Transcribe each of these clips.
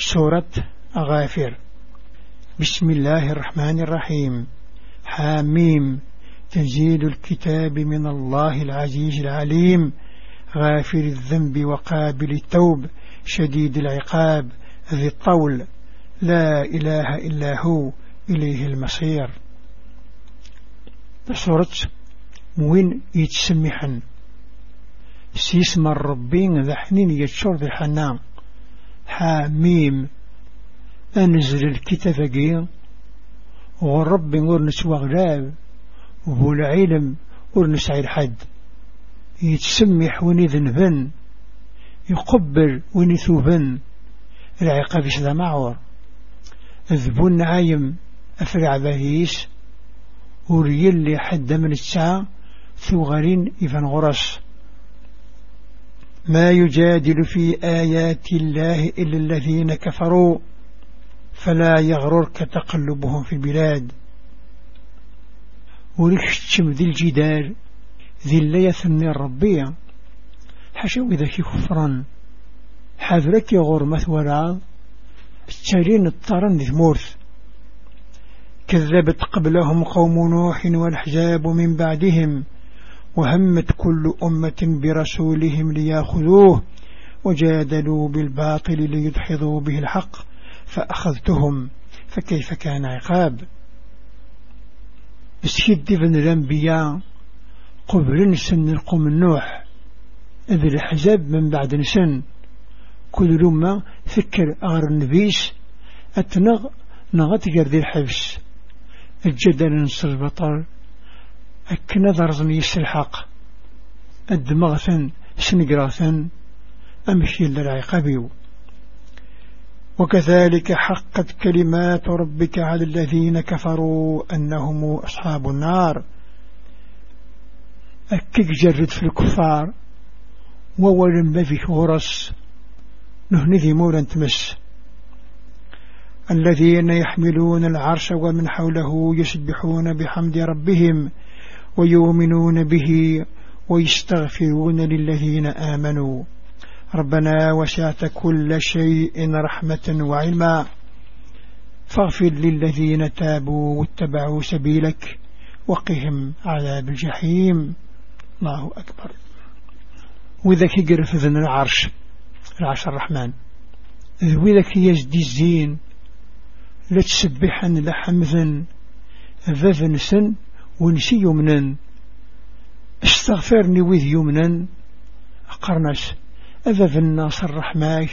سورة غافر. بسم الله الرحمن الرحيم. حاميم. تنزيل الكتاب من الله العزيز العليم. غافر الذنب وقابل التوب. شديد العقاب. ذي الطول. لا إله إلا هو. إليه المصير. سورة وين يتسمحن. سيسم الربين ذا حنين يتشور ذي حنان حاميم أنزل الكتاب جي والرب ورنس وغلاب وهو العلم ورنس الحد يتسمح وين ذنبن يقبل وين ثوبن. العقاب ذا معور. ذبون عايم أفرع بهيس وريلي حد من الساعة ثغرين إفن غرس. ما يجادل في آيات الله إلا الذين كفروا فلا يغررك تقلبهم في البلاد. ورشتم ذي الجدال ذي اللي يثني الربية حشو إذا كفرا حذرك يغور مثولا التالين الطرن ذي مورث كذبت قبلهم قوم نوح والحزاب من بعدهم وهمت كل أمة برسولهم ليأخذوه وجادلوا بالباطل ليدحضوا به الحق فأخذتهم فكيف كان عقاب؟ بسيد بن الأنبياء قبل نسن القوم النوح إذ الحزاب من بعد نسن كل لما فكر أغر النبيس أتنغ نغت ذي الحبس الجدل نصر البطر أكنا ضرزن يسلحق الدمغثن سنقراثن أمشي للعقابيو وكذلك حقت كلمات ربك على الذين كفروا أنهم أصحاب النار. أكك جرد في الكفار وولم ما في غرس نهنذي مولا تمس. الذين يحملون العرش ومن حوله يسبحون بحمد ربهم ويؤمنون به ويستغفرون للذين آمنوا. ربنا وسعت كل شيء رحمة وعلما. فاغفر للذين تابوا واتبعوا سبيلك وقهم عذاب الجحيم. الله أكبر. وذاك يقرف ذن العرش العرش الرحمن وذاك يزدي الزين لا تسبحا لحمذا ذا ونسي يمنا استغفرني وذ يمنا أقرنس أذا الناس الرحماك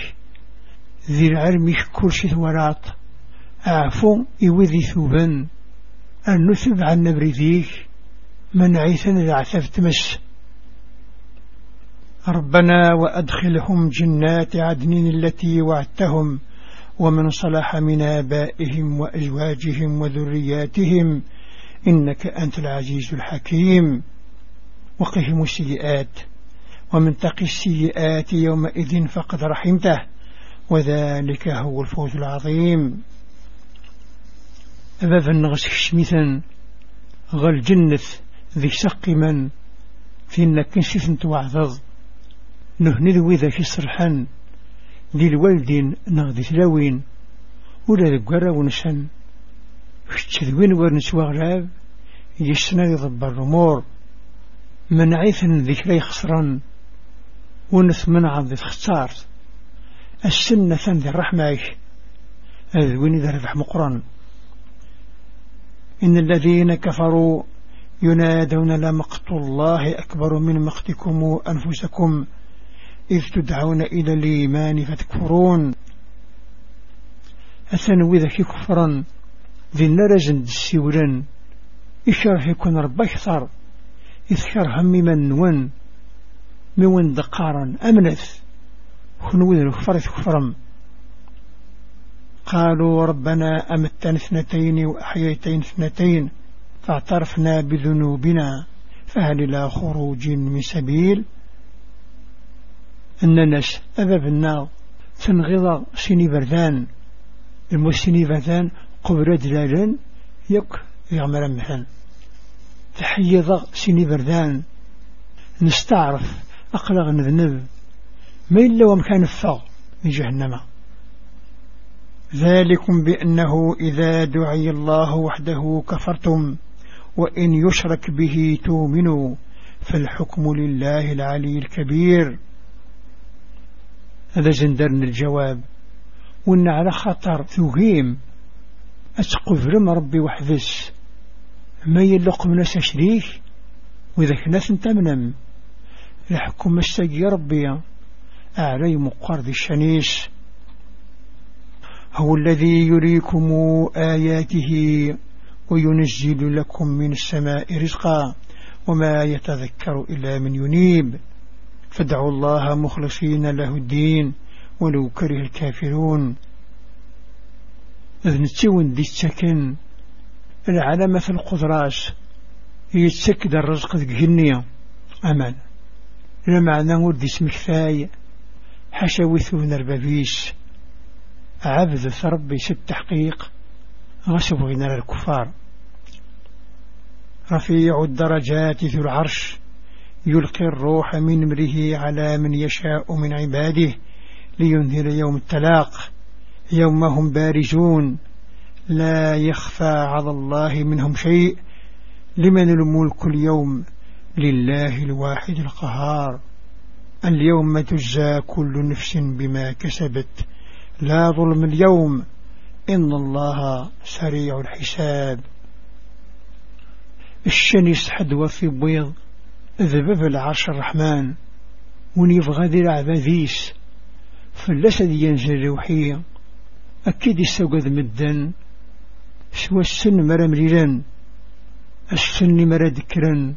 ذي العلم كل شيء ثوراط أعفو إوذي ثوبا النثب عن نبرذيك من عيثن ذا عثف تمس ربنا وأدخلهم جنات عدن التي وعدتهم. ومن صلح من آبائهم وأزواجهم وذرياتهم. إنك أنت العزيز الحكيم. وقهم السيئات ومن تقي السيئات يومئذ فقد رحمته وذلك هو الفوز العظيم. أباب النغس شميثا غل جنث ذي سق من في النكنسيث توعظظ نهند وذا في صرحا ذي الوالدين نغذي ثلاوين ولا ذقرا ونسن فتذوين ورنس وغلاب يسنا يضب الرمور من عيثن ذكري خسرا ونث من عض اختار السنة ذي الرحمة أذوين ذا رفح مقرن إن الذين كفروا ينادون لمقت الله أكبر من مقتكم أنفسكم إذ تدعون إلى الإيمان فتكفرون أثنوي ذاك كفرا ذي النرجن السيولن إشاره يكون ربا أكثر إذكر هم من ون من دقارا أمنث خنوذ الكفرة كفرم قالوا ربنا أمتنا اثنتين وأحييتين اثنتين فاعترفنا بذنوبنا فهل إلى خروج من سبيل؟ أباب النار تنغض سيني بردان المسيني بردان قبر دلالا يك يغمر مثلا تحيض سيني بردان. نستعرف أقلغ نذنب. ما إلا ومكان الفغ من جهنم. ذلكم بأنه إذا دعي الله وحده كفرتم وإن يشرك به تؤمنوا فالحكم لله العلي الكبير. هذا زندرن الجواب. وإن على خطر ثقيم أتقفرم ربي وحدس ما يلق من شريك وإذا كنا تمنم لحكم مستقي ربي. أعلي مقرد الشنيس. هو الذي يريكم آياته وينزل لكم من السماء رزقا وما يتذكر إلا من ينيب. فادعوا الله مخلصين له الدين ولو كره الكافرون. إذ نتسون دي السكن العلامة في القدراس يتسكد الرزق ذي جنية. أمان لمعنى ورد اسم كفاية حشوثون البابيس عبد ربي ست تحقيق غسب غنر الكفار. رفيع الدرجات ذو العرش يلقي الروح من امره على من يشاء من عباده لينذر يوم التلاق. يوم هم بارزون. لا يخفى على الله منهم شيء. لمن الملك اليوم؟ لله الواحد القهار. اليوم تجزى كل نفس بما كسبت. لا ظلم اليوم. إن الله سريع الحساب. الشنيس حدوى في بيض. ذبب العرش الرحمن. ونيبغى ذي العباذيس فلسد ينزل روحية أكيد يستوقذ مدن سوى السن مرا مريران السن مرا ذكرا.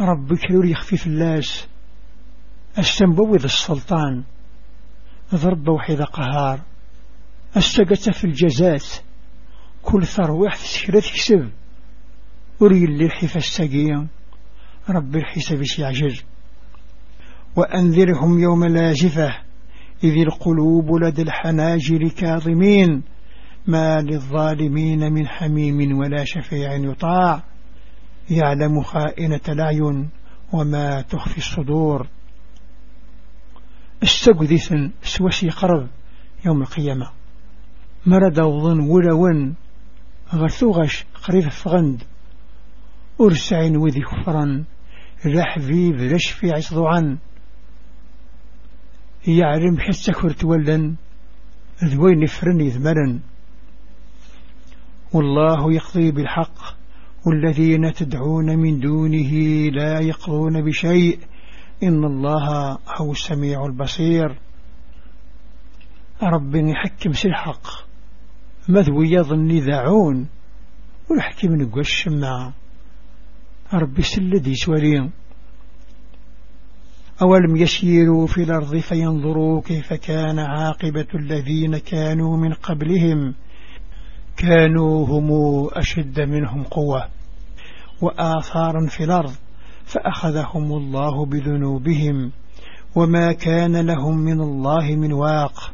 ربك كلور يخفي في اللاس السنبوذ السلطان. ضرب وحيد قهار. أستقت في الجزات كل ثروح سكرة كسب أري اللي الحفا السقية رب الحساب يعجز وأنذرهم يوم لازفة إذ القلوب لدى الحناجر كاظمين ما للظالمين من حميم ولا شفيع يطاع. يعلم خائنة الأعين وما تخفي الصدور. استقذثا سوسي قرب يوم القيامة. مرد وظن ولون. غرثوغش قريب فغند أرسعين وذي كفرا. رحبيب رشفي عصضعا يعلم حتى كرت ولن ذوين فرني ذمرا والله يقضي بالحق والذين تدعون من دونه لا يقضون بشيء. إن الله هو السميع البصير. ربي يحكم سلحق مذوي يظن ذاعون والحكم نقوى الشمع. ربي سلدي سوري أولم يسيروا في الأرض فينظروا كيف كان عاقبة الذين كانوا من قبلهم. كانوا هم أشد منهم قوة وآثارا في الأرض فأخذهم الله بذنوبهم وما كان لهم من الله من واق.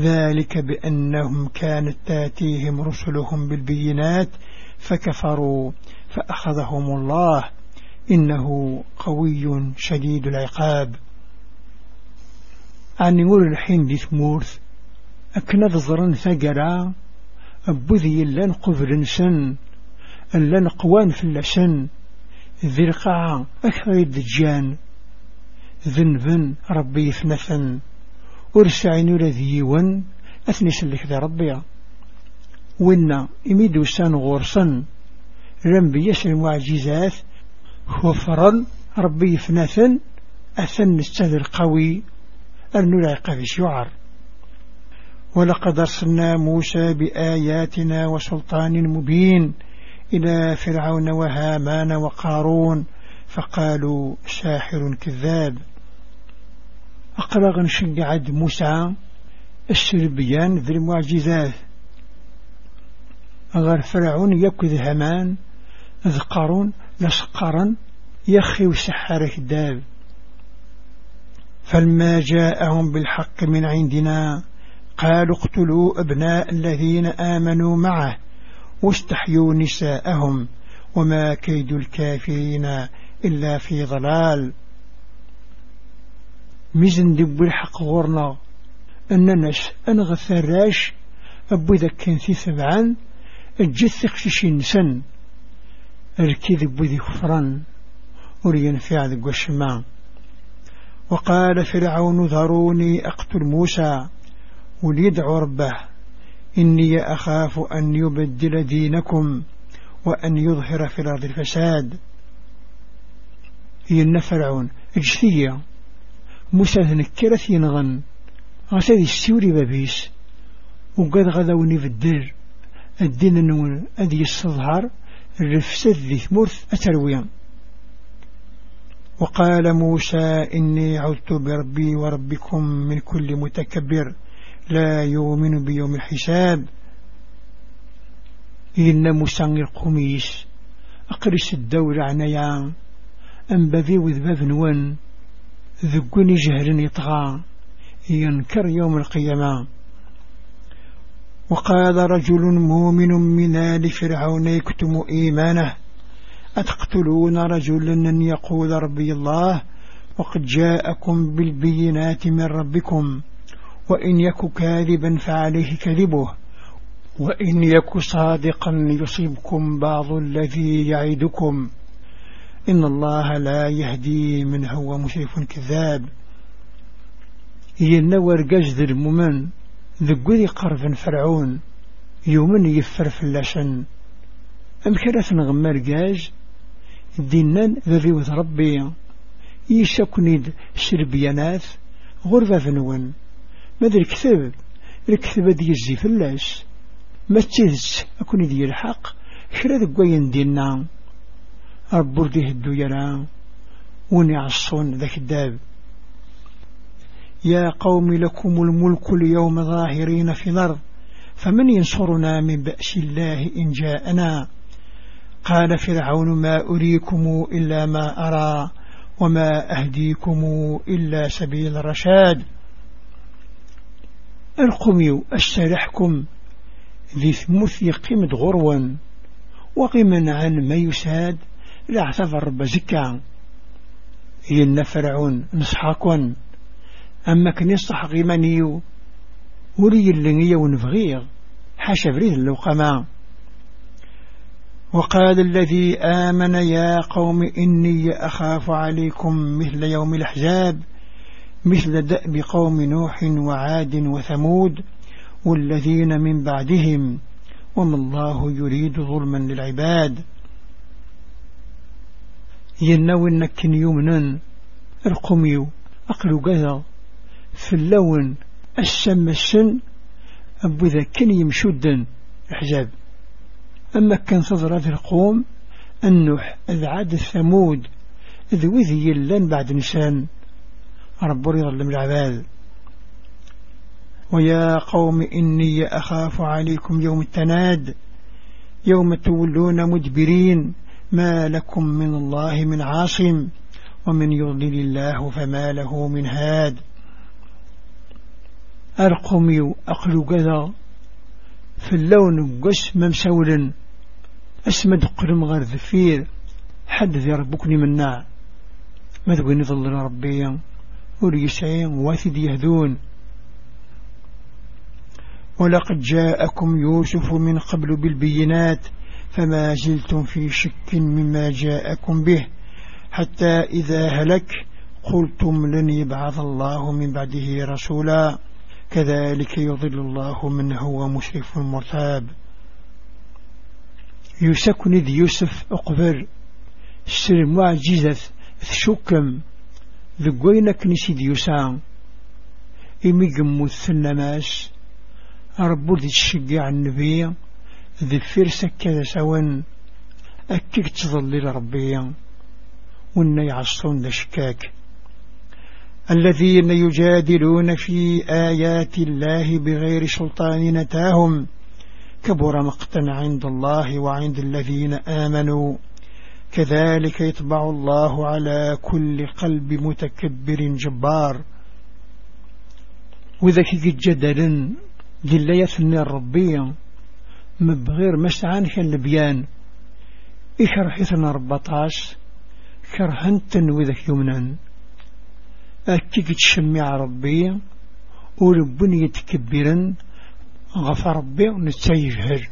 ذلك بأنهم كانت تأتيهم رسلهم بالبينات فكفروا فأخذهم الله. إنه قوي شديد العقاب. عن نقول الحين دي ثمورث أكنا ظرن ثقرا أبوذي لن قفر سن لن قوان في اللسن ذي القاعة أكثر الدجان. ذنبا ربي فنفا أرسعين لذيوا أثني سلك ذا ربي. وإن إميدو سان غورسا لم بيسر معجزات خفرا ربي فنثا أثن السذر قوي النلاقى في شعر ولقد أرسلنا موسى بآياتنا وسلطان مبين إلى فرعون وهامان وقارون فقالوا ساحر كذاب. أقرغ عد موسى السربيان ذي المعجزات. غير فرعون يكذ همان ذ قارون لسقرا يخي وسحر كذاب فلما جاءهم بالحق من عندنا قالوا اقتلوا أبناء الذين آمنوا معه واستحيوا نساءهم وما كيد الكافرين إلا في ضلال. ميزن دب الحق غورنا أننس أنغ الثراش أبو ذا كان في سبعان الجث قشيش نسن. الكذب ذي كفران ورين في عذق والشماء وقال فرعون ذروني أقتل موسى وليدعو ربه إني أخاف أن يبدل دينكم وأن يظهر في الأرض الفساد. هي فرعون؟ اجثية موسى ذنكرت ينغن غساد السوري بابيس وقد غذوني في الدر الدين النون أدي يستظهر الرفسد ذي ثمورث أترويا وقال موسى إني عذت بربي وربكم من كل متكبر لا يؤمن بيوم الحساب. إن موسى القميس أقرس الدولة عنيا أنبذي وذباب نون ذقني جهل يطغى ينكر يوم القيامة. وقال رجل مؤمن من آل فرعون يكتم إيمانه. أتقتلون رجلا أن يقول ربي الله؟ وقد جاءكم بالبينات من ربكم. وإن يك كاذبا فعليه كذبه. وإن يك صادقا يصيبكم بعض الذي يعدكم. إن الله لا يهدي من هو مشرف كذاب. ينور قجد الممن ذقذي قرف فرعون يومن يفر فلاشن. أم كرث نغمر قاج دينان ذريوة ربي. يشكنيد شربيانات غرفة فنون. ماذا الكتاب الكتاب دي يزي فلاش. ما تشيز أكون دي الحق كرا ذقوين دينا ربور ديه الدويران وني عصون ذاك الداب يا قوم لكم الملك اليوم ظاهرين في الأرض فمن ينصرنا من بأس الله إن جاءنا؟ قال فرعون ما أريكم إلا ما أرى وما أهديكم إلا سبيل الرشاد. القمي أسترحكم ذي ثمث قمد غروا وقما عن ما يساد لا اعتذر بزكا إن فرعون نصحاكم أما كان يصح غيمانيو ولي اللي ونفغيغ حاشا فريد اللوقما وقال الذي آمن يا قوم إني أخاف عليكم مثل يوم الأحزاب مثل دأب قوم نوح وعاد وثمود والذين من بعدهم وما الله يريد ظلما للعباد. ينوي النكن يمنا القميو أقل قذا في اللون السم السن أبو ذا كن يمشدا الحزاب أما كان صدرات القوم النوح إذ عاد الثمود إذ وذي يلان بعد نسان رب يظلم العباد ويا قوم إني أخاف عليكم يوم التناد. يوم تولون مدبرين. ما لكم من الله من عاصم. ومن يضلل الله فما له من هاد. أرقمي أقل قذا في اللون قس ممسولا أسمد قرم غير ذفير حد ذي ربكني منا ما ذو نظل ربي وريسعين واثد يهدون. ولقد جاءكم يوسف من قبل بالبينات فما زلتم في شك مما جاءكم به. حتى إذا هلك قلتم لن يبعث الله من بعده رسولا. كذلك يضل الله من هو مشرف مرتاب. يسكن ذي يوسف أقبر سر معجزة ثشكم ذقوين كنسي ديوسان إمي قموث النماس ربو ذي تشجع النبي ذي فرسة كذا سوان. أكيد تظل ربي وإن يعصون ذا شكاك. الذين يجادلون في آيات الله بغير سلطان نتاهم كبر مقتا عند الله وعند الذين آمنوا. كذلك يطبع الله على كل قلب متكبر جبار. وذاك جدلا جل يثني الربية مبغير مسعان كالبيان إشرح يثنى ربطاس كرهنتن وذاك يمنان أكيك تشمع ربي وربني يتكبرا غفر ربي نتيجهر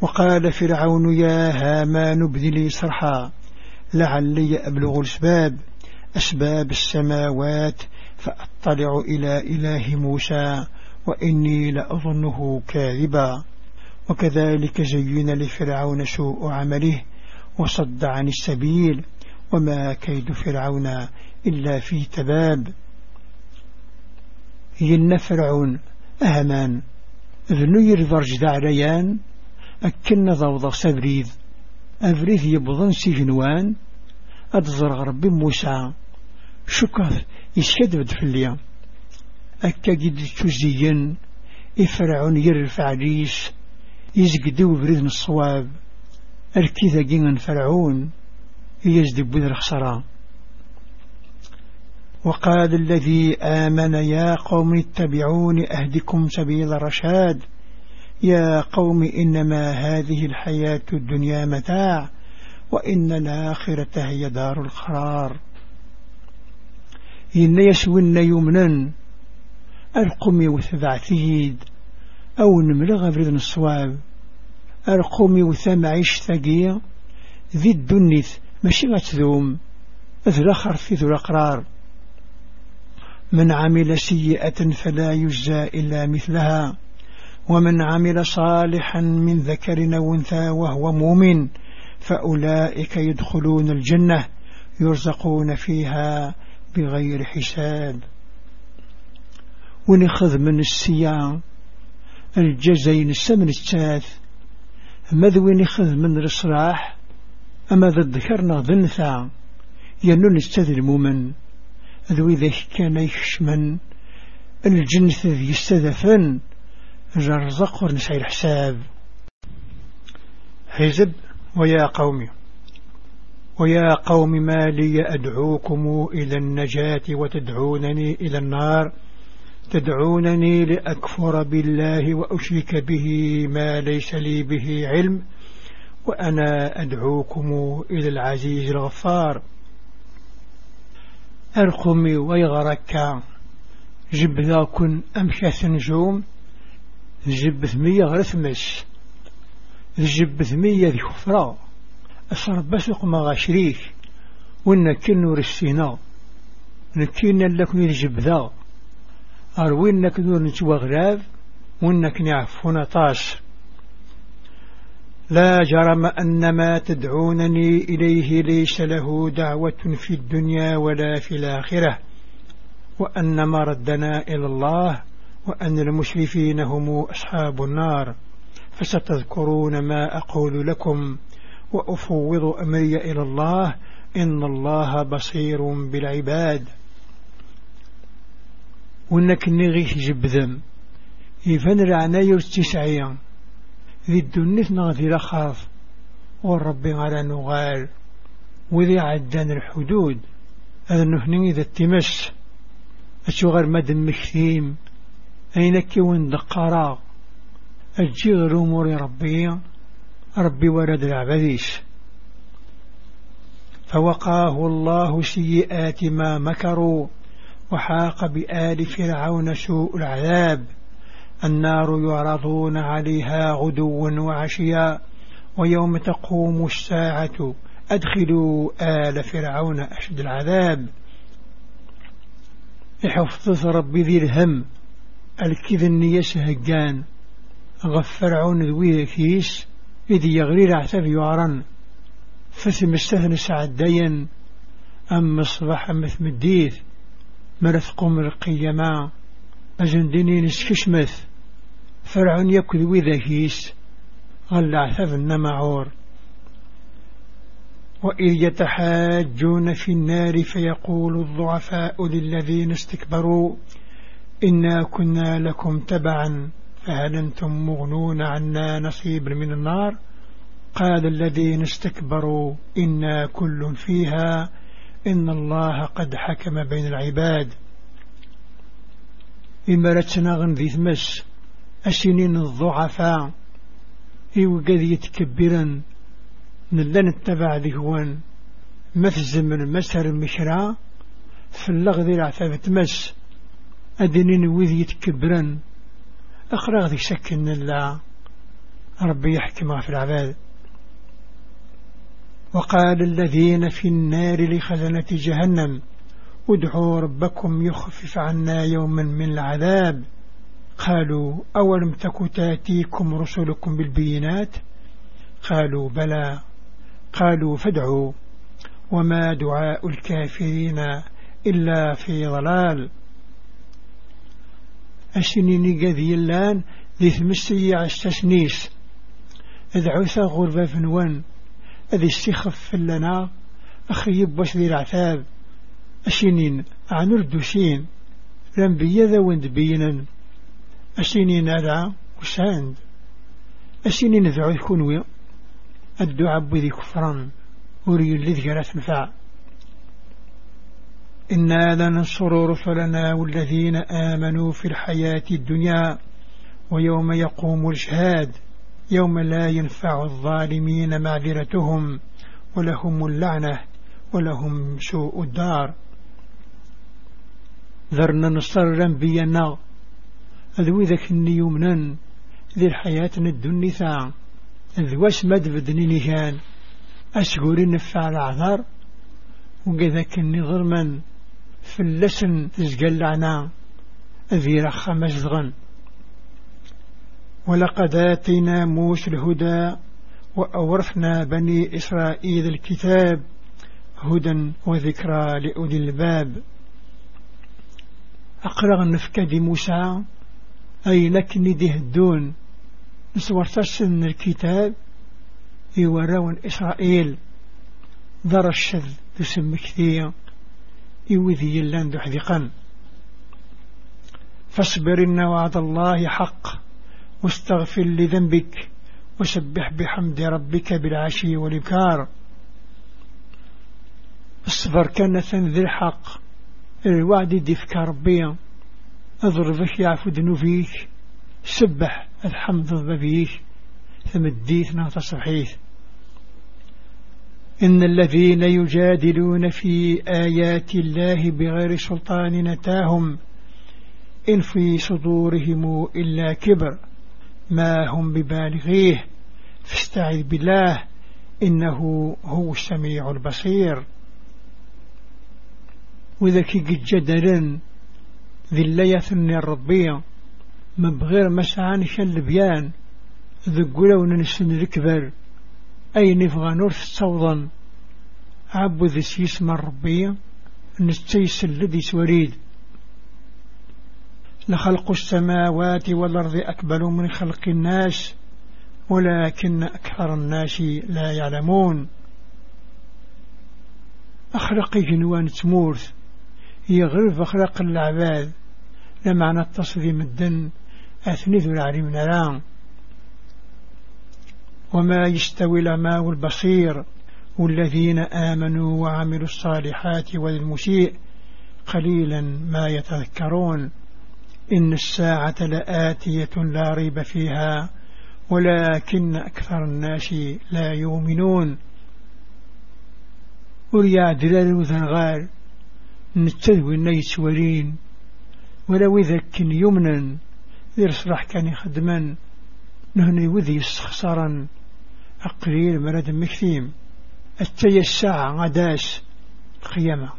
وقال فرعون يا هامان ابن لي صرحا لعلي أبلغ الأسباب أسباب السماوات فأطلع إلى إله موسى وإني لأظنه كاذبا. وكذلك زين لفرعون سوء عمله وصد عن السبيل وما كيد فرعون إلا في تباب. ين فرعون أهمان ذنو يرضى رجد عليان أكن ضوض سبريد أفريد يبضن سجنوان. أتزرغ ربي موسى شكر يسكد بدفليا أكا جد تزين إفرعون يرفع ريس يزقدو بريد الصواب. الكيثة جينا فرعون. يزدب بذر خسران وقال الذي آمن يا قوم اتبعون أهدكم سبيل الرشاد يا قوم إنما هذه الحياة الدنيا متاع وإن الآخرة هي دار القرار. إن يسون يمنا القمي وثبعتيد أو نملغ بريد الصواب القمي وثمعيش ثقية ذي الدنيث ماشي غتذوم ذو الأخر في ذو الأقرار. من عمل سيئة فلا يجزى إلا مثلها. ومن عمل صالحا من ذكر أو أنثى وهو مؤمن فأولئك يدخلون الجنة يرزقون فيها بغير حساب. ونخذ من السيام الجزين السمن الثاث ماذا نخذ من الإصلاح. أما ذكرنا ذنثا ينون استذلم من ذو إذا كان يخشمن الجنث ذي استذفن جرزق ورنسعي الحساب. حزب ويا قومي ويا قوم ما لي أدعوكم إلى النجاة وتدعونني إلى النار. تدعونني لأكفر بالله وأشرك به ما ليس لي به علم. وأنا أدعوكم إلى العزيز الغفار. أرقمي ويغرك. جب ذاكن أمشاث نجوم. جب ثمية غرث مس. جب ثمية ذي خفرا أصر بسق ما غشريك. ونكن نور السينا نكين لك نجب ذا أروين نك نور نتوى غراب. ونك نعفون طاس. لا جرم أن ما تدعونني إليه ليس له دعوة في الدنيا ولا في الآخرة وأن مردنا إلى الله وأن المشرفين هم أصحاب النار. فستذكرون ما أقول لكم وأفوض أمري إلى الله إن الله بصير بالعباد. وإنك نغيش جبذم إذن رعناي التسعية ذي الدنيا نغذي لخاف والرب على نغال. وذي عدان الحدود. هذا نهني إذا التمس أشغر مدن مكثيم أينك وين دقارا أجي غير أمور ربي. ربي ولد العبديس فوقاه الله سيئات ما مكروا. وحاق بآل فرعون سوء العذاب. النار يعرضون عليها غدوا وعشيا ويوم تقوم الساعة أدخلوا آل فرعون أشد العذاب. يحفظ ربي ذي الهم الكذن يسهقان غفرعون ذوي كيس إذ يغري عتب يعرن. فثم استهنس عدين أم الصباح مثم الديث مرث قوم القيما أجندني نسكشمث فرعون يكذ وذهيس غل عثب النمعور وإذ يتحاجون في النار فيقول الضعفاء للذين استكبروا إنا كنا لكم تبعا فهل أنتم مغنون عنا نصيب من النار؟ قال الذين استكبروا إنا كل فيها إن الله قد حكم بين العباد. إما رتنا ذي ثمس السنين الضعفاء إيوقذ يتكبرا نلن اتبع ذهوان مثزم من مسهر المشراء في اللغذ العثاب تمس أدنين وذ يتكبرا أقرأ ذي سكن الله ربي يحكم في العباد. وقال الذين في النار لخزنة جهنم ادعوا ربكم يخفف عنا يوما من العذاب. قالوا أولم تك تأتيكم رسلكم بالبينات؟ قالوا بلى. قالوا فادعوا. وما دعاء الكافرين إلا في ضلال. أسنيني قذي اللان ذي ثمسي عستسنيس أدعوثا غربة فنوان أذي استخف لنا أخيب بس ذي العثاب أسنين عن الدوسين لنبيا ذا وندبينا أسنين هذا وساند أسنين ذعوث كونوي. الدعاء بذي كفران. وري الذي جرت نفع. إنا لننصر رسلنا والذين آمنوا في الحياة الدنيا ويوم يقوم الشهاد يوم لا ينفع الظالمين معذرتهم ولهم اللعنة ولهم سوء الدار. ذرنا نصر بينا. أذو ذاك يمنا ذي الحياة الدنيا ذو اسمد بدني نشان أسقور نفع العذار وكذاك من فلسن تزقل عنا ذي رخ مزغن. ولقد آتينا موسى الهدى وأورثنا بني إسرائيل الكتاب. هدى وذكرى لأولي الباب. أقرأ النفكة موسى. أي لك نديه الدون نصور تسن الكتاب. يوراون إسرائيل. ذر الشذ تسمى كثير. يوذي اللان دحذقا فاصبر إن وعد الله حق. واستغفر لذنبك. وسبح بحمد ربك بالعشي والإبكار. اصبر كانت ذي الحق. الوعد دفك ربيا اضربك يعفو ذنوبيك سبح الحمد ببيك ثمديث نغط صحيح. إن الذين يجادلون في آيات الله بغير سلطان نتاهم إن في صدورهم إلا كبر. ما هم ببالغيه. فاستعذ بالله إنه هو السميع البصير. وذاك قد جدلا ذلية الربية مبغير مسعان شلبيان ذقلوا ننسن الكبر أي نفغى نورث صوضا عبو ذي سيسم الربية نستيس الذي سوريد. لخلق السماوات والأرض أكبر من خلق الناس ولكن أكثر الناس لا يعلمون. أخلق جنوان تمورث. يغرف أخلاق العباد. لمعنى التصديم الدن أثنيث العلم نران وما يستوي الأماء والبصير والذين آمنوا وعملوا الصالحات والمسيء قليلا ما يتذكرون. إن الساعة لآتية لا ريب فيها ولكن أكثر الناس لا يؤمنون. وريا دلال وذنغال نتذوي النيس ولين ولو إذا كن يمنا يرسرح كان يخدما نهني وذي استخسرا أقليل مرد مكثيم. التي الساعة غداس القيامة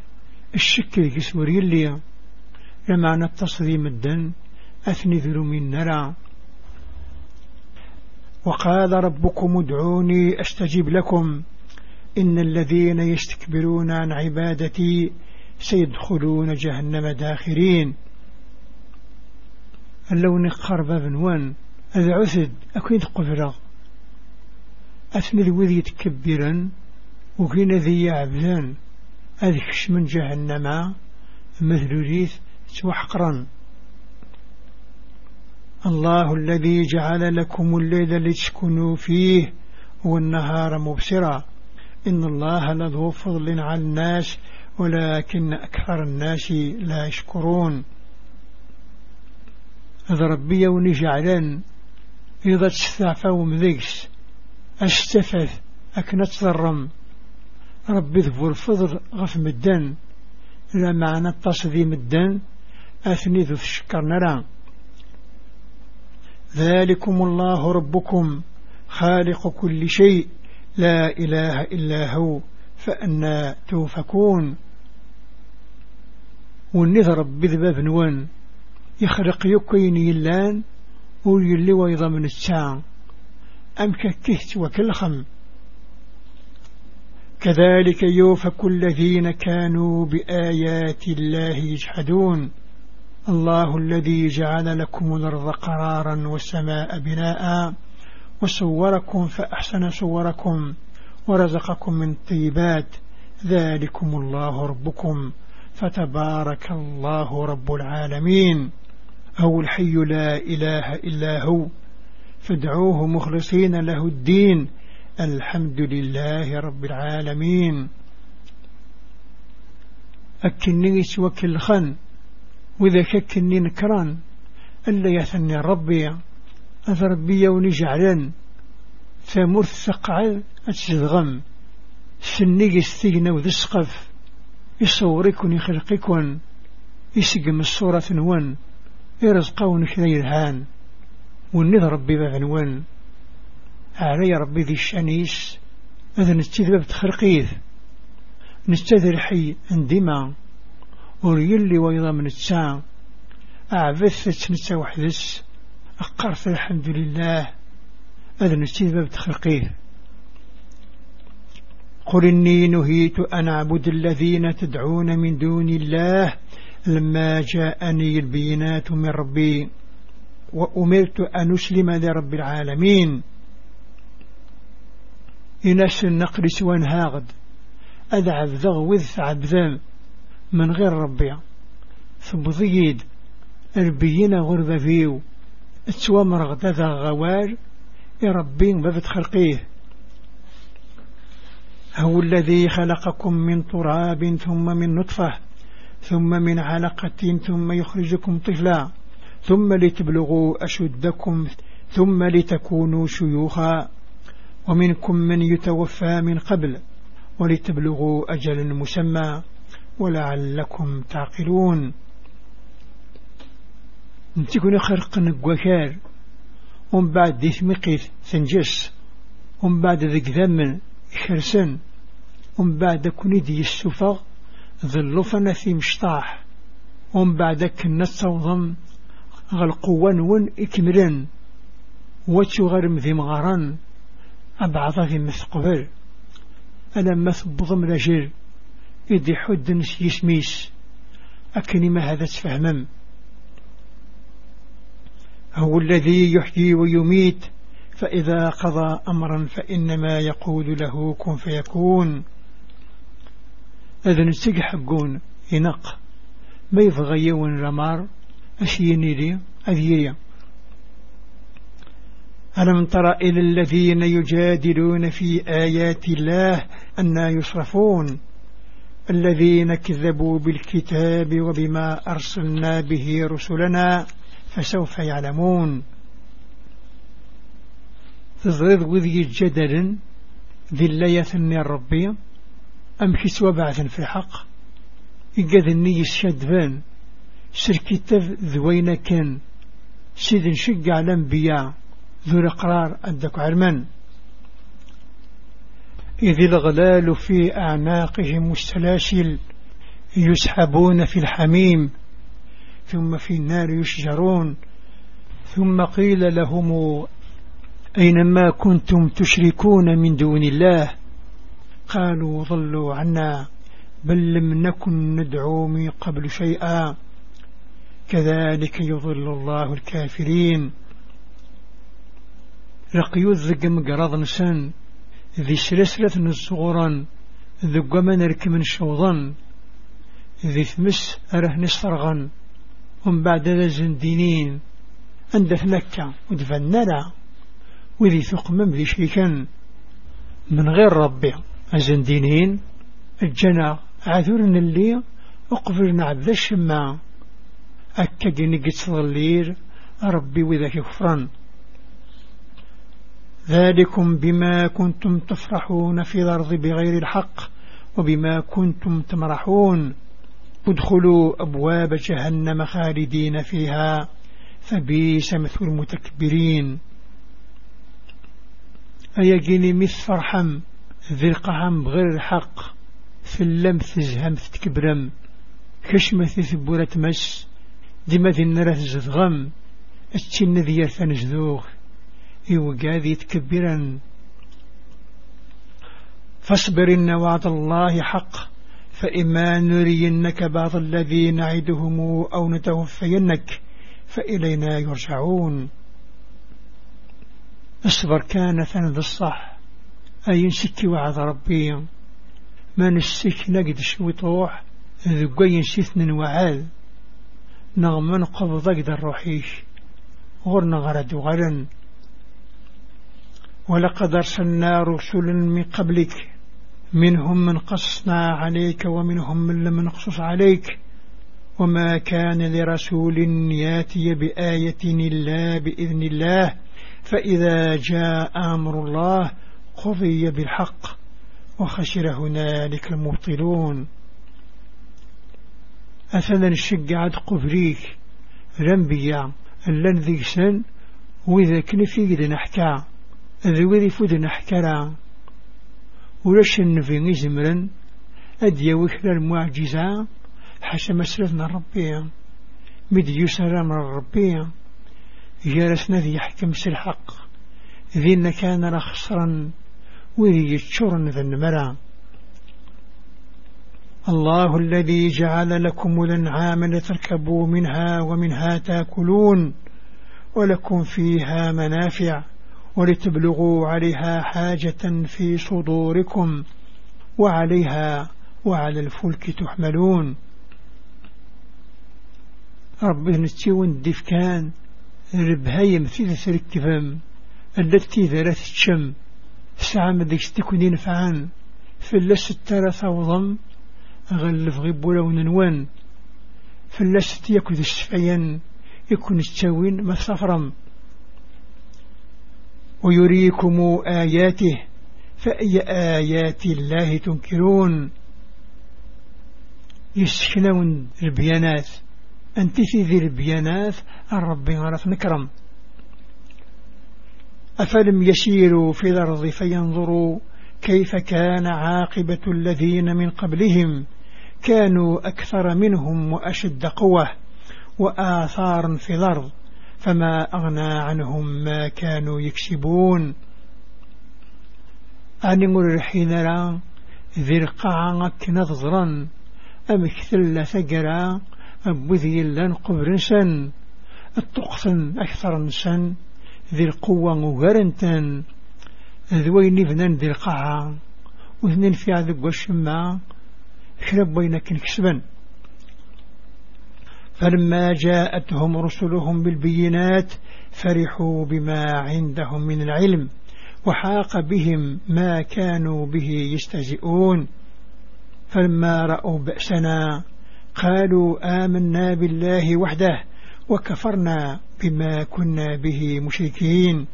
الشكل يسوري اللي. لمعنى التصديم الدن. أثني ذرو من نرى وقال ربكم ادعوني أستجيب لكم. إن الذين يستكبرون عن عبادتي سيدخلون جهنم داخرين. اللون قرب بنوان هذا عثد أكيد قفرة أثني ذوذي يتكبرا وكين ذي عبدان أذكش من جهنم مثل ريث وحقرا الله الذي جعل لكم الليل لتسكنوا فيه والنهار مبصرا. إن الله لذو فضل على الناس ولكن أكثر الناس لا يشكرون. هذا ربي ونجعلن إذا تستعفوا مذيكس أستفث أكنت ضرم ربي ذو الفضل غف مدن لا معنى التصديم الدن أثني ذو الشكر نرى. ذلكم الله ربكم خالق كل شيء لا إله إلا هو فأنا توفكون. والنذر بذباب نوان. يخرق يكين يلان ويلي ويضا من الساعة أم ككهت وكلخم كذلك يوفك الذين كانوا بآيات الله يجحدون. الله الذي جعل لكم الأرض قرارا والسماء بناء وصوركم فأحسن صوركم ورزقكم من الطيبات ذلكم الله ربكم. فتبارك الله رب العالمين. هو الحي لا إله إلا هو. فادعوه مخلصين له الدين. الحمد لله رب العالمين. أكنني سوكل خن وإذا ككني نكران. ألا يثني ربي. أثربي ونجعلن ثمرث ثقعل أتزغم سني استغنى وذي السقف. يصوركن يخلقكن يسقم الصورة نوان يرزقون كذي الهان والنذ ربي بعنوان علي ربي ذي الشانيس هذا نستذبب تخرقيذ نستذر حي عندما. وريلي ويضا من الساعة أعبثت نتا وحدس أقرت الحمد لله. هذا نستذبب تخرقيذ قل إني نهيت أن أعبد الذين تدعون من دون الله لما جاءني البينات من ربي وأمرت أن أسلم لرب العالمين. إناس النقل سوان هاغد أدعب ذغوذ عبذان من غير ربي ثبضيد البينا غربة فيو اتوامر غدا غوار يربين بفت خلقيه. هو الذي خلقكم من تراب ثم من نطفة ثم من علقة ثم يخرجكم طفلا ثم لتبلغوا أشدكم ثم لتكونوا شيوخا. ومنكم من يتوفى من قبل ولتبلغوا أجل مسمى ولعلكم تعقلون. نتكون خرق نقوكار ومن بعد ديث مقيث سنجس ومن بعد ذك ذمن خرسن ومن بعد كنيدي السفغ ظلفنا في مشطاح. ومن بعد كنا تصوضم غالقوة نون إكمرن واتشو غرم ذي مغارن. أبعض في مثقبل أنا مثبضم رجل إدي حد يسميس. أكني ما هذا تفهمم. هو الذي يحيي ويميت. فإذا قضى أمرا فإنما يقول له كن فيكون. نتسق حقون ينق. ما يبغى يون رمار. أشيني لي أذيريا ألم تر إلى الذين يجادلون في آيات الله أنا يصرفون؟ الذين كذبوا بالكتاب وبما أرسلنا به رسلنا فسوف يعلمون. تزرد وذي جدل ذلية الربية أم كسوى بعث في الحق إقاد النية الشدفان شركة ذوين كان. سيد شق على الأنبياء ذو الأقرار أدك عرمان. إذ الغلال في أعناقهم السلاسل يسحبون في الحميم. ثم في النار يشجرون. ثم قيل لهم أينما كنتم تشركون من دون الله؟ قالوا ضلوا عنا بل لم نكن ندعو من قبل شيئا. كذلك يضل الله الكافرين. لقيو ذق مقرض نسان ذي سلسلة نصغرا ذق من ركم شوضا ذي ثمس أره نصرغا ومن بعد ذا زندينين. عند ثنكة ودفننا. وذي ثقمم ذي شيكا من غير ربي الزندينين الجنة عذرنا اللي أقفلنا عبد الشماء أكد نقص ظلير ربي وذا كفرا ذلكم بما كنتم تفرحون في الأرض بغير الحق وبما كنتم تمرحون. ادخلوا أبواب جهنم خالدين فيها فبيس مثل المتكبرين. مثل فرحم ذي القهم بغير الحق ثلم تزهم تكبرم. كشمة ثبورة مس ديما ذي النرى تزدغم التشن ذي ثنجذوغ يوقاذي يتكبرا فاصبر إن وعد الله حق فإما نرينك بعض الذي نعدهم أو نتوفينك فإلينا يرجعون. اصبر كان ثند الصح. أي نسكي وعد ربي. ما نسك نقد شوي طوح ذقي نسيثن وعاد نغمن قبض أقدر روحيش غرنا غرد وغرن ولقد أرسلنا رسلا من قبلك منهم من قصنا عليك ومنهم من لم نقصص عليك. وما كان لرسول ياتي بآية إلا بإذن الله. فإذا جاء أمر الله قضي بالحق وخشر هنالك المبطلون. أثنى الشقعة قبريك رنبيا اللن ذي سن وإذا كنفي قد نحكى ذوي فود نحكرا. ولاش النبي زمرا أدي وكلا المعجزة حسب مسرتنا الربية مد يسر من الربية جالسنا ذي يحكم الحق. ذي كان رخصرا وذي يتشرن ذا النمرا الله الذي جعل لكم الأنعام لتركبوا منها ومنها تأكلون ولكم فيها منافع ولتبلغوا عليها حاجة في صدوركم وعليها وعلى الفلك تحملون. ربي نتيون الدفكان ربهاي مثل سركفم التي ذرات الشم. ساعة مديك تكون ينفعان. فلا ستارة ثوضم غلف غيبولا وننوان. فلا ست يكون الشفعيا يكون التاوين ما صفرم. ويريكم آياته فأي آيات الله تنكرون؟ يسكنون البيانات أنت ذي البيانات الرب غرف نكرم أفلم يسيروا في الأرض فينظروا كيف كان عاقبة الذين من قبلهم. كانوا أكثر منهم وأشد قوة وآثار في الأرض. فما أغنى عنهم ما كانوا يكسبون. أنمر حين را نظرا. أم كثل ثقرا أبوذي لن قبر سن التقصن أكثر نسن ذي القوة مغرنتا ذوين ابنا ذي القاعة واثنين في عذب والشماء شرب بينك كسبا فلما جاءتهم رسلهم بالبينات فرحوا بما عندهم من العلم وحاق بهم ما كانوا به يستهزئون. فلما رأوا بأسنا قالوا آمنا بالله وحده وكفرنا بما كنا به مشركين.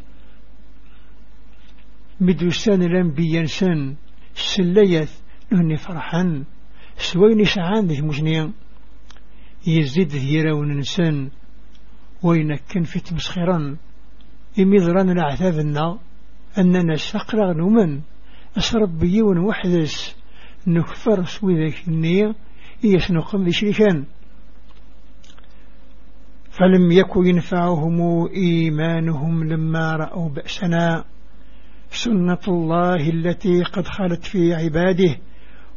مدرسان الأنبياء سن سليث نهني فرحا سويني سعان ذي مجنين. يزيد ذيرا وننسان وينكن في تمسخرا يميضران العذابنا أننا سقرا نومن. أسرب بيون وحدس نكفر سوي ذاك النية يسنقم ذي شريكان فلم يكن ينفعهم إيمانهم لما رأوا بأسنا. سنة الله التي قد خلت في عباده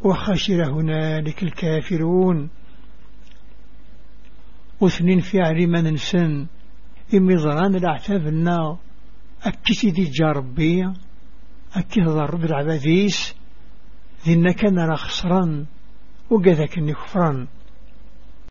وخشر هنالك الكافرون. وثنين في ننسن. إمي ظران الأعتاب النار أكي سيدي جاربي أكي ضرب العباديس. ذينا كان رخصرا وقذا كني كفرا